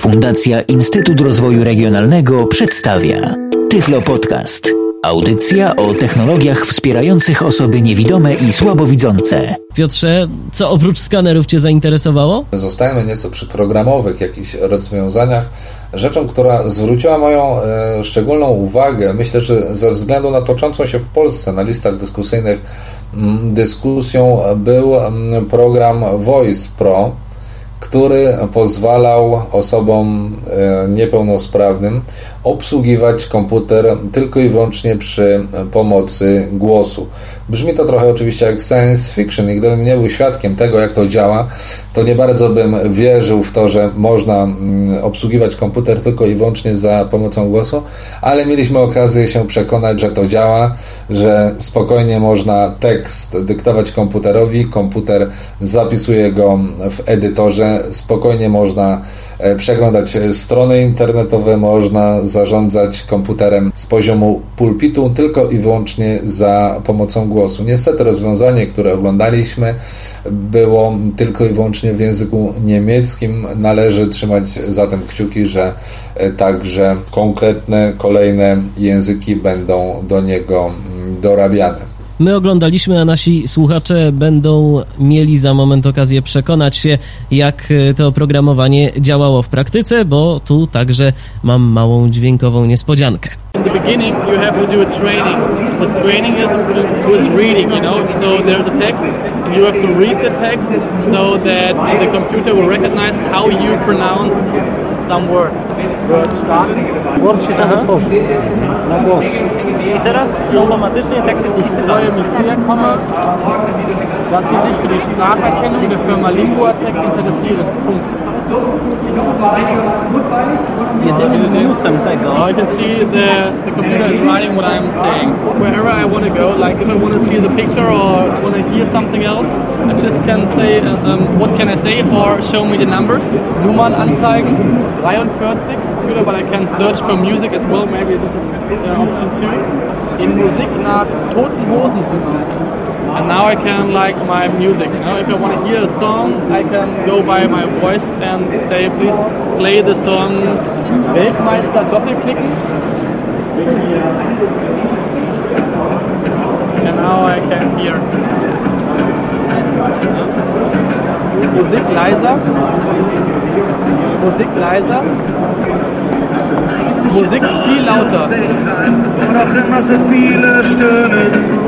Fundacja Instytut Rozwoju Regionalnego przedstawia Tyflo Podcast. Audycja o technologiach wspierających osoby niewidome i słabowidzące. Piotrze, co oprócz skanerów Cię zainteresowało? Zostajemy nieco przy programowych jakichś rozwiązaniach. Rzeczą, która zwróciła moją e, szczególną uwagę, myślę, że ze względu na toczącą się w Polsce na listach dyskusyjnych m, mm, dyskusją, był m, mm, program Voice Pro który pozwalał osobom e, niepełnosprawnym obsługiwać komputer tylko i wyłącznie przy pomocy głosu. Brzmi to trochę oczywiście jak science fiction i gdybym nie był świadkiem tego, jak to działa, to nie bardzo bym wierzył w to, że można mm, obsługiwać komputer tylko i wyłącznie za pomocą głosu, ale mieliśmy okazję się przekonać, że to działa, że spokojnie można tekst dyktować komputerowi, komputer zapisuje go w edytorze, spokojnie można przeglądać strony internetowe, można zarządzać komputerem z poziomu pulpitu tylko i wyłącznie za pomocą głosu. Niestety rozwiązanie, które oglądaliśmy, było tylko i wyłącznie w języku niemieckim. Należy trzymać zatem kciuki, że e, także konkretne kolejne języki będą do niego dorabiane. My oglądaliśmy, a nasi słuchacze będą mieli za moment okazję przekonać się, jak e, to oprogramowanie działało w praktyce, bo tu także mam małą dźwiękową niespodziankę. In the beginning you have to do a training. This training is with reading, you know. So there's a text and you have to read the text so that the computer will recognize how you pronounce some word. Word starten. Word się sam tworzy na głos. I teraz automatycznie tekst jest. Ich freue mich komme, dass Sie sich für die Spracherkennung der Firma Linguatec interessieren. Punkt. Minusem tego... I can see the, the computer is writing what I'm saying. Wherever I want to go, like if I want to see the picture or want to hear something else, I just can say, uh, um, what can I say, or show me the numbers. Nummern anzeigen, 43, computer, but I can search for music as well, maybe this is uh, option 2. In Musik nach Toten Hosen. And now I can like my music. You know, if I want to hear a song, I can go by my voice and say, please play the song Weltmeister doppelklicken. And now I can hear. Musik leiser. Musik leiser. Musik viel lauter. Und auch immer so viele stöhnen.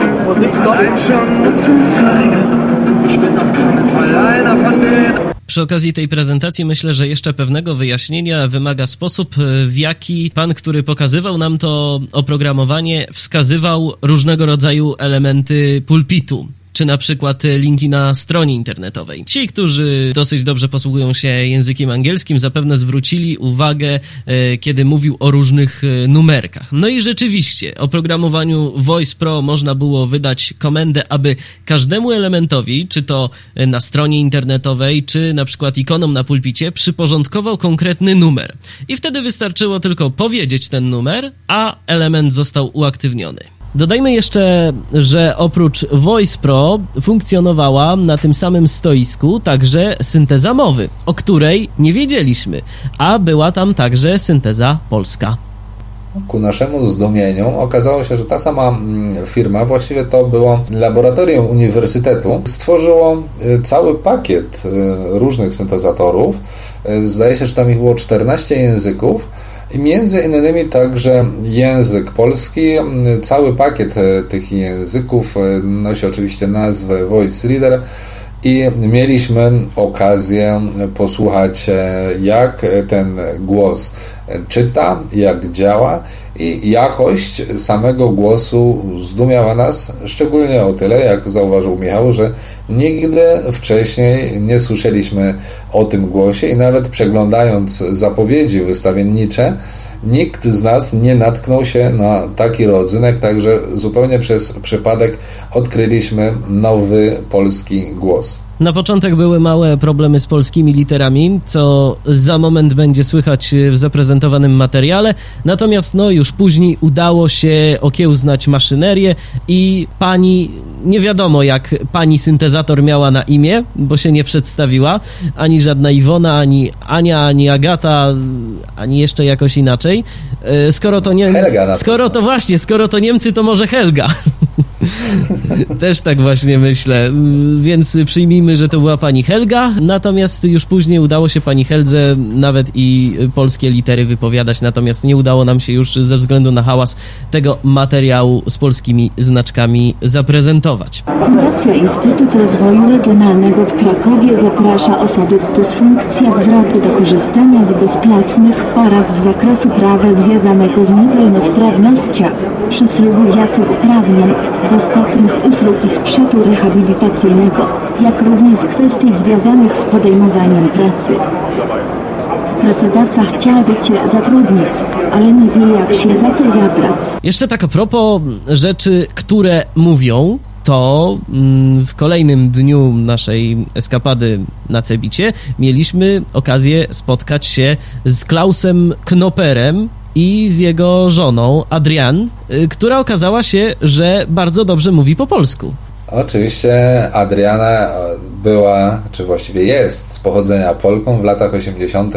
Przy okazji tej prezentacji myślę, że jeszcze pewnego wyjaśnienia wymaga sposób, w jaki pan, który pokazywał nam to oprogramowanie, wskazywał różnego rodzaju elementy pulpitu czy na przykład linki na stronie internetowej. Ci, którzy dosyć dobrze posługują się językiem angielskim, zapewne zwrócili uwagę, e, kiedy mówił o różnych e, numerkach. No i rzeczywiście, oprogramowaniu Voice Pro można było wydać komendę, aby każdemu elementowi, czy to na stronie internetowej, czy na przykład ikonom na pulpicie, przyporządkował konkretny numer. I wtedy wystarczyło tylko powiedzieć ten numer, a element został uaktywniony. Dodajmy jeszcze, że oprócz Voice Pro funkcjonowała na tym samym stoisku także synteza mowy, o której nie wiedzieliśmy, a była tam także synteza polska. Ku naszemu zdumieniu okazało się, że ta sama mm, firma, właściwie to było laboratorium uniwersytetu, stworzyło y, cały pakiet y, różnych syntezatorów. Y, zdaje się, że tam ich było 14 języków między innymi także język polski. Cały pakiet e, tych języków e, nosi oczywiście nazwę Voice Reader i mieliśmy okazję posłuchać, e, jak ten głos czyta, jak działa i jakość samego głosu zdumiała nas, szczególnie o tyle, jak zauważył Michał, że nigdy wcześniej nie słyszeliśmy o tym głosie i nawet przeglądając zapowiedzi wystawiennicze, nikt z nas nie natknął się na taki rodzynek, także zupełnie przez przypadek odkryliśmy nowy polski głos. Na początek były małe problemy z polskimi literami, co za moment będzie słychać w zaprezentowanym materiale. Natomiast no już później udało się okiełznać maszynerię i pani, nie wiadomo jak pani syntezator miała na imię, bo się nie przedstawiła, ani żadna Iwona, ani Ania, ani Agata, ani jeszcze jakoś inaczej. E, skoro to nie... Helga skoro to właśnie, skoro to Niemcy, to może Helga. Też tak właśnie myślę. Więc przyjmijmy, że to była pani Helga, natomiast już później udało się pani Heldze nawet i polskie litery wypowiadać, natomiast nie udało nam się już ze względu na hałas tego materiału z polskimi znaczkami zaprezentować. Fundacja Instytut Rozwoju Regionalnego w Krakowie zaprasza osoby z dysfunkcją wzroku do korzystania z bezpłatnych porad z zakresu prawa związanego z niepełnosprawnością, przysługujących uprawnień, dostępnych usług i sprzętu rehabilitacyjnego, jak również kwestii związanych z podejmowaniem pracy. Pracodawca chciałby Cię zatrudnić, ale nie wie jak się za to zabrać. Jeszcze tak a propos rzeczy, które mówią, to mm, w kolejnym dniu naszej eskapady na Cebicie mieliśmy okazję spotkać się z Klausem Knoperem, i z jego żoną Adrian, y, która okazała się, że bardzo dobrze mówi po polsku. Oczywiście Adriana była, czy właściwie jest z pochodzenia Polką. W latach 80.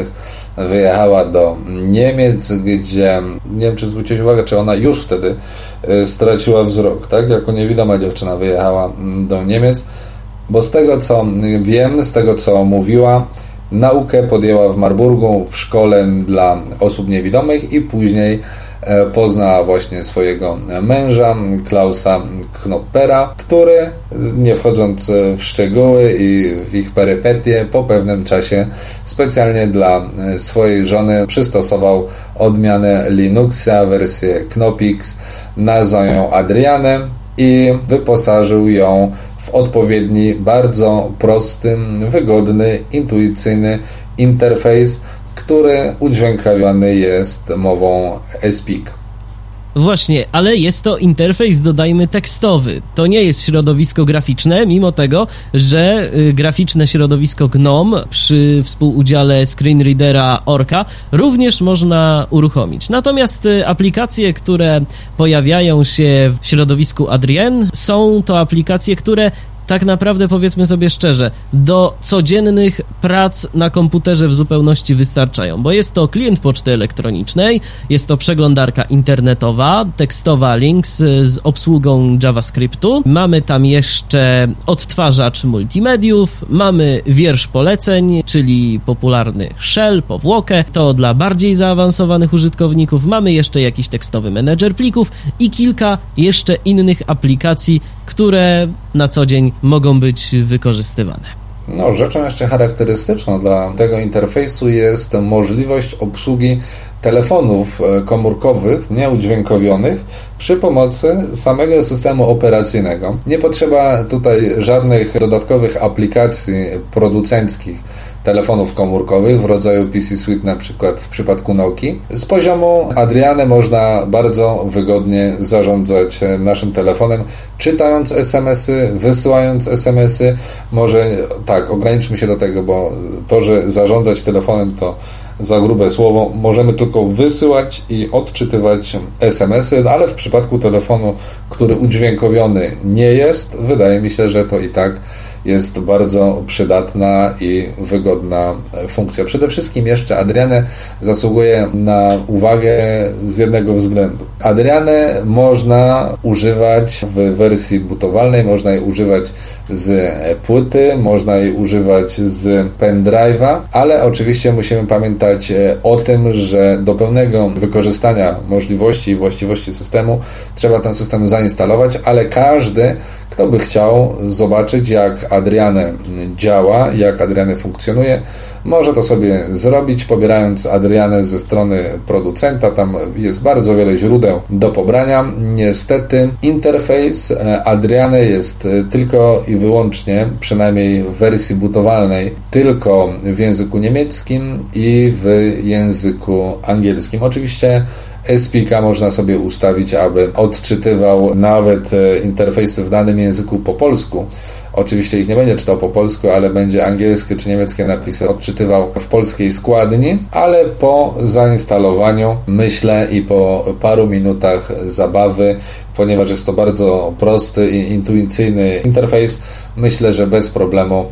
wyjechała do Niemiec, gdzie nie wiem, czy zwróciłeś uwagę, czy ona już wtedy y, straciła wzrok, tak? Jako niewidoma dziewczyna wyjechała mm, do Niemiec, bo z tego co wiem, z tego co mówiła, Naukę podjęła w Marburgu w szkole dla osób niewidomych i później e, poznała właśnie swojego męża, Klausa Knoppera, który, nie wchodząc w szczegóły i w ich perypetie, po pewnym czasie specjalnie dla e, swojej żony przystosował odmianę Linuxa, wersję Knopix, nazwał ją Adrianę i wyposażył ją w odpowiedni, bardzo prosty, wygodny, intuicyjny interfejs, który udźwiękawiony jest mową SPIC. Właśnie, ale jest to interfejs, dodajmy, tekstowy. To nie jest środowisko graficzne, mimo tego, że y, graficzne środowisko GNOME przy współudziale screenreadera Orca również można uruchomić. Natomiast y, aplikacje, które pojawiają się w środowisku Adrien, są to aplikacje, które tak naprawdę powiedzmy sobie szczerze, do codziennych prac na komputerze w zupełności wystarczają, bo jest to klient poczty elektronicznej, jest to przeglądarka internetowa, tekstowa Links z obsługą JavaScriptu, mamy tam jeszcze odtwarzacz multimediów, mamy wiersz poleceń, czyli popularny shell, powłokę, to dla bardziej zaawansowanych użytkowników, mamy jeszcze jakiś tekstowy menedżer plików i kilka jeszcze innych aplikacji, które na co dzień mogą być wykorzystywane. No, rzeczą jeszcze charakterystyczną dla tego interfejsu jest możliwość obsługi telefonów e, komórkowych nieudźwiękowionych przy pomocy samego systemu operacyjnego. Nie potrzeba tutaj żadnych dodatkowych aplikacji producenckich telefonów komórkowych w rodzaju PC Suite na przykład w przypadku Nokii. Z poziomu Adriany można bardzo wygodnie zarządzać naszym telefonem, czytając SMS-y, wysyłając SMS-y. Może tak, ograniczmy się do tego, bo to, że zarządzać telefonem to za grube słowo, możemy tylko wysyłać i odczytywać SMS-y, ale w przypadku telefonu, który udźwiękowiony nie jest, wydaje mi się, że to i tak jest bardzo przydatna i wygodna funkcja. Przede wszystkim jeszcze Adrianę zasługuje na uwagę z jednego względu. Adrianę można używać w wersji butowalnej, można jej używać z płyty, można jej używać z pendrive'a, ale oczywiście musimy pamiętać o tym, że do pełnego wykorzystania możliwości i właściwości systemu trzeba ten system zainstalować, ale każdy kto by chciał zobaczyć, jak Adriane działa, jak Adriane funkcjonuje, może to sobie zrobić, pobierając Adrianę ze strony producenta. Tam jest bardzo wiele źródeł do pobrania. Niestety, interfejs e, Adriany jest e, tylko i wyłącznie, przynajmniej w wersji butowalnej, tylko w języku niemieckim i w języku angielskim. Oczywiście SPK można sobie ustawić, aby odczytywał nawet e, interfejsy w danym języku po polsku. Oczywiście ich nie będzie czytał po polsku, ale będzie angielskie czy niemieckie napisy odczytywał w polskiej składni, ale po zainstalowaniu myślę i po paru minutach zabawy, ponieważ jest to bardzo prosty i intuicyjny interfejs, myślę, że bez problemu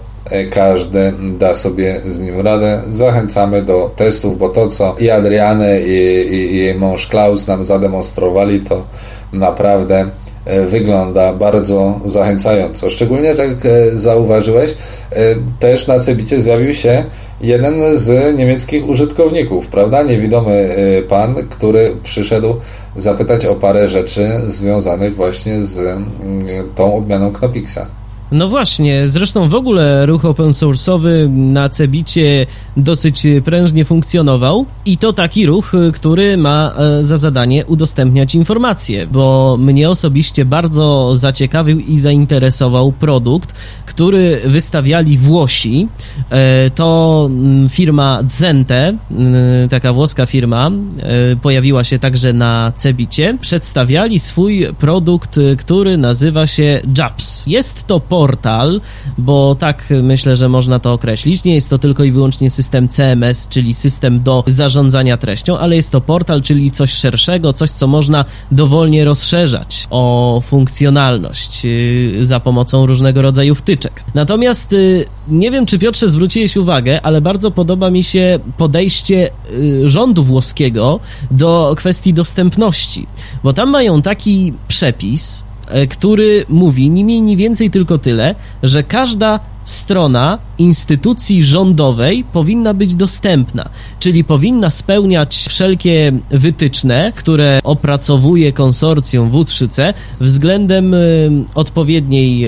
każdy da sobie z nim radę. Zachęcamy do testów, bo to, co i Adriany, i, i, i jej mąż Klaus nam zademonstrowali, to naprawdę e, wygląda bardzo zachęcająco. Szczególnie, jak e, zauważyłeś, też na Cebicie zjawił się jeden z niemieckich użytkowników, prawda? Niewidomy pan, który przyszedł zapytać o parę rzeczy związanych właśnie z mm, tą odmianą Knopixa. No właśnie, zresztą w ogóle ruch open source'owy na Cebicie dosyć prężnie funkcjonował i to taki ruch, który ma e, za zadanie udostępniać informacje, bo mnie osobiście bardzo zaciekawił i zainteresował produkt, który wystawiali Włosi. E, to mm, firma Zente, mm, taka włoska firma, e, pojawiła się także na Cebicie. Przedstawiali swój produkt, który nazywa się JAPS. Jest to po portal, bo tak myślę, że można to określić. Nie jest to tylko i wyłącznie system CMS, czyli system do zarządzania treścią, ale jest to portal, czyli coś szerszego, coś, co można dowolnie rozszerzać o funkcjonalność y, za pomocą różnego rodzaju wtyczek. Natomiast y, nie wiem, czy Piotrze zwróciłeś uwagę, ale bardzo podoba mi się podejście y, rządu włoskiego do kwestii dostępności, bo tam mają taki przepis, który mówi ni mniej, ni więcej tylko tyle, że każda strona instytucji rządowej powinna być dostępna, czyli powinna spełniać wszelkie wytyczne, które opracowuje konsorcjum W3C względem y, odpowiedniej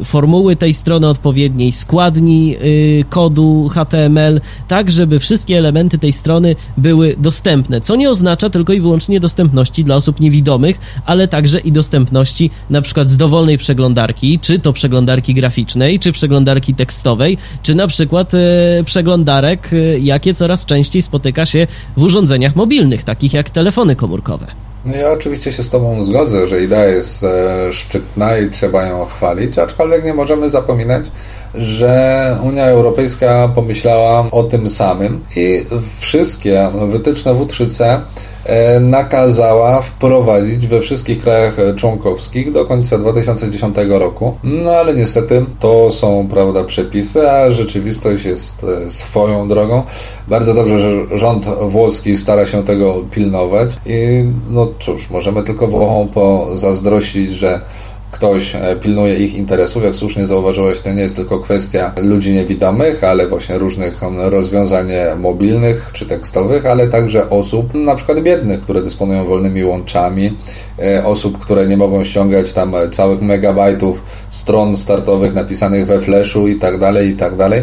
y, formuły tej strony, odpowiedniej składni y, kodu HTML, tak żeby wszystkie elementy tej strony były dostępne, co nie oznacza tylko i wyłącznie dostępności dla osób niewidomych, ale także i dostępności na przykład z dowolnej przeglądarki, czy to przeglądarki graficznej, czy przeglądarki tekstowej, czy na przykład e, przeglądarek, e, jakie coraz częściej spotyka się w urządzeniach mobilnych, takich jak telefony komórkowe. No ja oczywiście się z Tobą zgodzę, że idea jest e, szczytna i trzeba ją chwalić, aczkolwiek nie możemy zapominać, że Unia Europejska pomyślała o tym samym i wszystkie wytyczne W3C E, nakazała wprowadzić we wszystkich krajach członkowskich do końca 2010 roku. No ale niestety to są, prawda, przepisy, a rzeczywistość jest e, swoją drogą. Bardzo dobrze, że rząd włoski stara się tego pilnować i no cóż, możemy tylko Włochom pozazdrościć, że ktoś e, pilnuje ich interesów. Jak słusznie zauważyłeś, to nie jest tylko kwestia ludzi niewidomych, ale właśnie różnych rozwiązań mobilnych czy tekstowych, ale także osób na przykład biednych, które dysponują wolnymi łączami, e, osób, które nie mogą ściągać tam całych megabajtów stron startowych napisanych we Flashu i tak dalej, i tak dalej.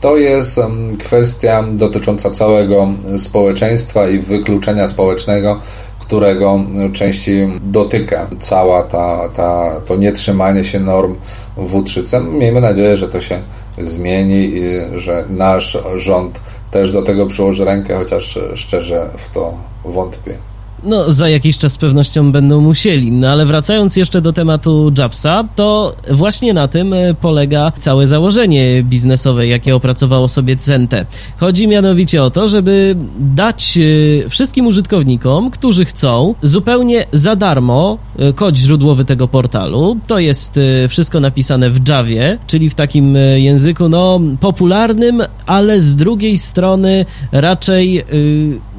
To jest kwestia dotycząca całego społeczeństwa i wykluczenia społecznego, którego częściej dotyka cała ta, ta, to nietrzymanie się norm w 3 Miejmy nadzieję, że to się zmieni i że nasz rząd też do tego przyłoży rękę, chociaż szczerze w to wątpię. No, za jakiś czas z pewnością będą musieli. No, ale wracając jeszcze do tematu Japsa, to właśnie na tym e, polega całe założenie biznesowe, jakie opracowało sobie Cente. Chodzi mianowicie o to, żeby dać e, wszystkim użytkownikom, którzy chcą, zupełnie za darmo e, kod źródłowy tego portalu. To jest wszystko napisane w Javie, czyli w takim języku, no, popularnym, ale z drugiej strony raczej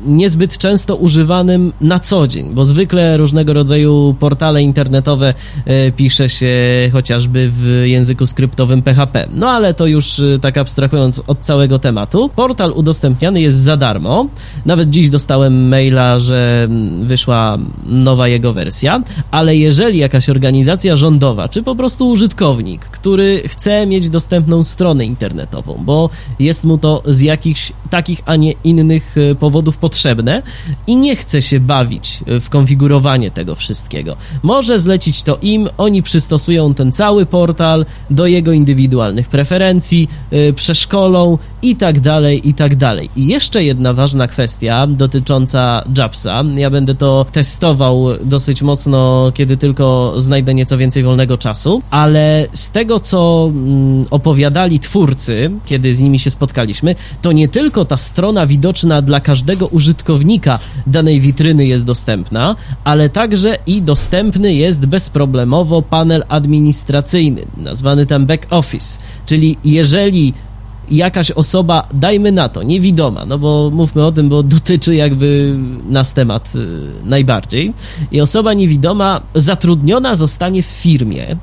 niezbyt często używanym na co dzień, bo zwykle różnego rodzaju portale internetowe e, pisze się chociażby w języku skryptowym PHP. No ale to już e, tak abstrahując od całego tematu. Portal udostępniany jest za darmo. Nawet dziś dostałem maila, że wyszła nowa jego wersja, ale jeżeli jakaś organizacja rządowa, czy po prostu użytkownik, który chce mieć dostępną stronę internetową, bo jest mu to z jakichś takich, a nie innych e, powodów potrzebne i nie chce się bawić w konfigurowanie tego wszystkiego. Może zlecić to im, oni przystosują ten cały portal do jego indywidualnych preferencji, yy, przeszkolą i tak dalej, i tak dalej. I jeszcze jedna ważna kwestia dotycząca JAPSa. Ja będę to testował dosyć mocno, kiedy tylko znajdę nieco więcej wolnego czasu, ale z tego, co mm, opowiadali twórcy, kiedy z nimi się spotkaliśmy, to nie tylko ta strona widoczna dla każdego użytkownika danej witryny jest dostępna, ale także i dostępny jest bezproblemowo panel administracyjny, nazwany tam back office. Czyli jeżeli jakaś osoba, dajmy na to, niewidoma, no bo mówmy o tym, bo dotyczy jakby nas temat y, najbardziej. I osoba niewidoma zatrudniona zostanie w firmie, y,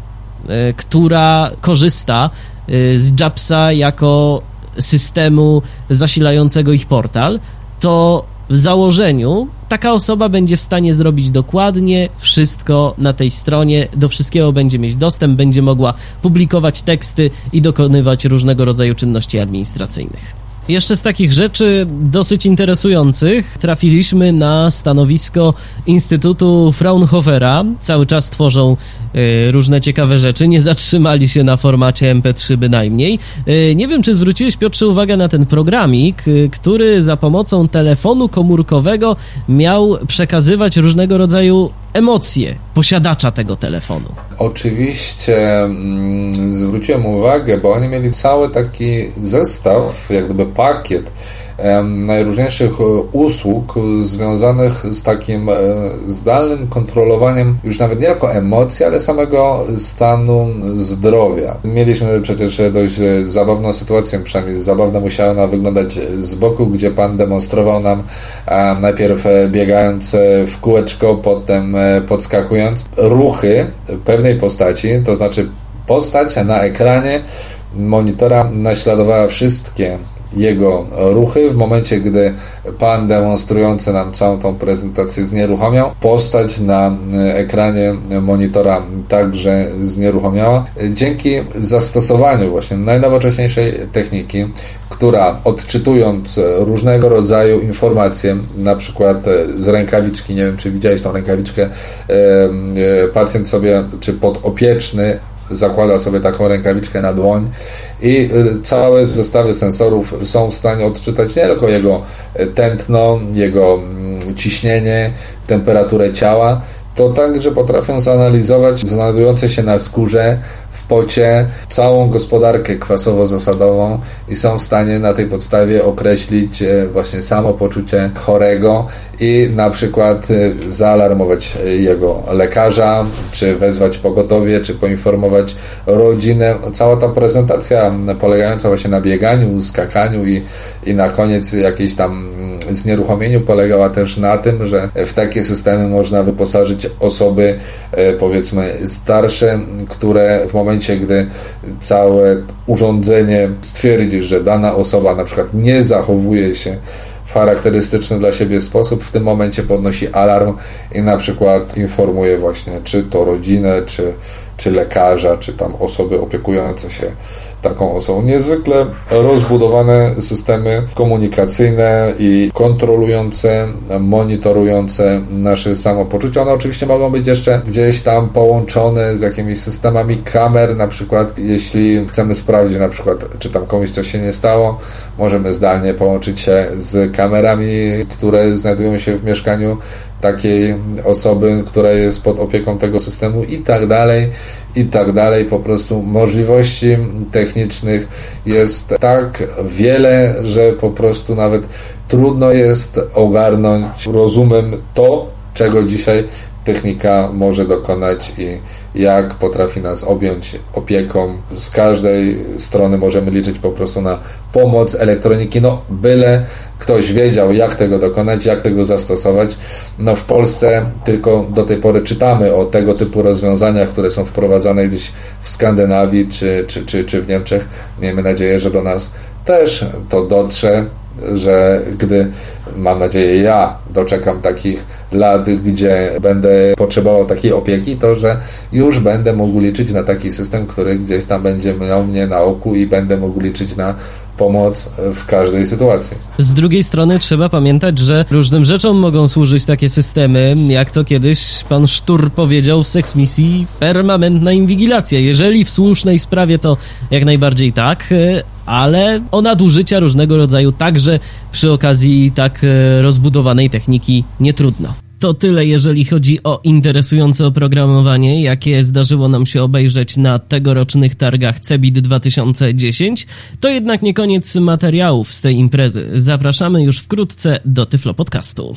która korzysta y, z JAPSa jako systemu zasilającego ich portal, to w założeniu taka osoba będzie w stanie zrobić dokładnie wszystko na tej stronie, do wszystkiego będzie mieć dostęp, będzie mogła publikować teksty i dokonywać różnego rodzaju czynności administracyjnych. Jeszcze z takich rzeczy dosyć interesujących trafiliśmy na stanowisko Instytutu Fraunhofera. Cały czas tworzą y, różne ciekawe rzeczy, nie zatrzymali się na formacie MP3 bynajmniej. Y, nie wiem, czy zwróciłeś Piotrze uwagę na ten programik, y, który za pomocą telefonu komórkowego miał przekazywać różnego rodzaju emocje posiadacza tego telefonu. Oczywiście mm, zwróciłem uwagę, bo oni mieli cały taki zestaw, jak gdyby pakiet najróżniejszych e, usług związanych z takim e, zdalnym kontrolowaniem już nawet nie tylko emocji, ale samego stanu zdrowia. Mieliśmy przecież dość zabawną sytuację, przynajmniej zabawna musiała ona wyglądać z boku, gdzie pan demonstrował nam najpierw e, biegając w kółeczko, potem podskakując ruchy pewnej postaci, to znaczy postać na ekranie monitora naśladowała wszystkie jego ruchy. W momencie, gdy pan demonstrujący nam całą tą prezentację znieruchomiał, postać na ekranie monitora także znieruchomiała. Dzięki zastosowaniu właśnie najnowocześniejszej techniki, która odczytując różnego rodzaju informacje, na przykład z rękawiczki, nie wiem czy widziałeś tą rękawiczkę, e, pacjent sobie, czy podopieczny zakłada sobie taką rękawiczkę na dłoń i y, całe zestawy sensorów są w stanie odczytać nie tylko jego tętno, jego mm, ciśnienie, temperaturę ciała, to także potrafią zanalizować znajdujące się na skórze pocie całą gospodarkę kwasowo-zasadową i są w stanie na tej podstawie określić e, właśnie samopoczucie chorego i na przykład e, zaalarmować jego lekarza, czy wezwać pogotowie, czy poinformować rodzinę. Cała ta prezentacja polegająca właśnie na bieganiu, skakaniu i, i na koniec jakiejś tam znieruchomieniu polegała też na tym, że w takie systemy można wyposażyć osoby e, powiedzmy starsze, które w momencie, gdy całe urządzenie stwierdzi, że dana osoba na przykład nie zachowuje się w charakterystyczny dla siebie sposób, w tym momencie podnosi alarm i na przykład informuje właśnie czy to rodzinę, czy, czy lekarza, czy tam osoby opiekujące się taką osobą. Niezwykle rozbudowane systemy komunikacyjne i kontrolujące, monitorujące nasze samopoczucie. One oczywiście mogą być jeszcze gdzieś tam połączone z jakimiś systemami kamer, na przykład jeśli chcemy sprawdzić na przykład, czy tam komuś coś się nie stało, możemy zdalnie połączyć się z kamerami, które znajdują się w mieszkaniu takiej osoby, która jest pod opieką tego systemu i tak dalej, i tak dalej. Po prostu możliwości technicznych jest tak wiele, że po prostu nawet trudno jest ogarnąć rozumem to, czego dzisiaj technika może dokonać i jak potrafi nas objąć opieką. Z każdej strony możemy liczyć po prostu na pomoc elektroniki, no byle ktoś wiedział, jak tego dokonać, jak tego zastosować. No w Polsce tylko do tej pory czytamy o tego typu rozwiązaniach, które są wprowadzane gdzieś w Skandynawii czy, czy, czy, czy w Niemczech. Miejmy nadzieję, że do nas też to dotrze że gdy, mam nadzieję, ja doczekam takich lat, gdzie będę potrzebował takiej opieki, to że już będę mógł liczyć na taki system, który gdzieś tam będzie miał mnie na oku i będę mógł liczyć na pomoc w każdej sytuacji. Z drugiej strony trzeba pamiętać, że różnym rzeczom mogą służyć takie systemy, jak to kiedyś pan Sztur powiedział w seksmisji, permanentna inwigilacja. Jeżeli w słusznej sprawie to jak najbardziej tak, ale o nadużycia różnego rodzaju także przy okazji tak e, rozbudowanej techniki nie trudno. To tyle, jeżeli chodzi o interesujące oprogramowanie, jakie zdarzyło nam się obejrzeć na tegorocznych targach CEBIT 2010. To jednak nie koniec materiałów z tej imprezy. Zapraszamy już wkrótce do Tyflo Podcastu.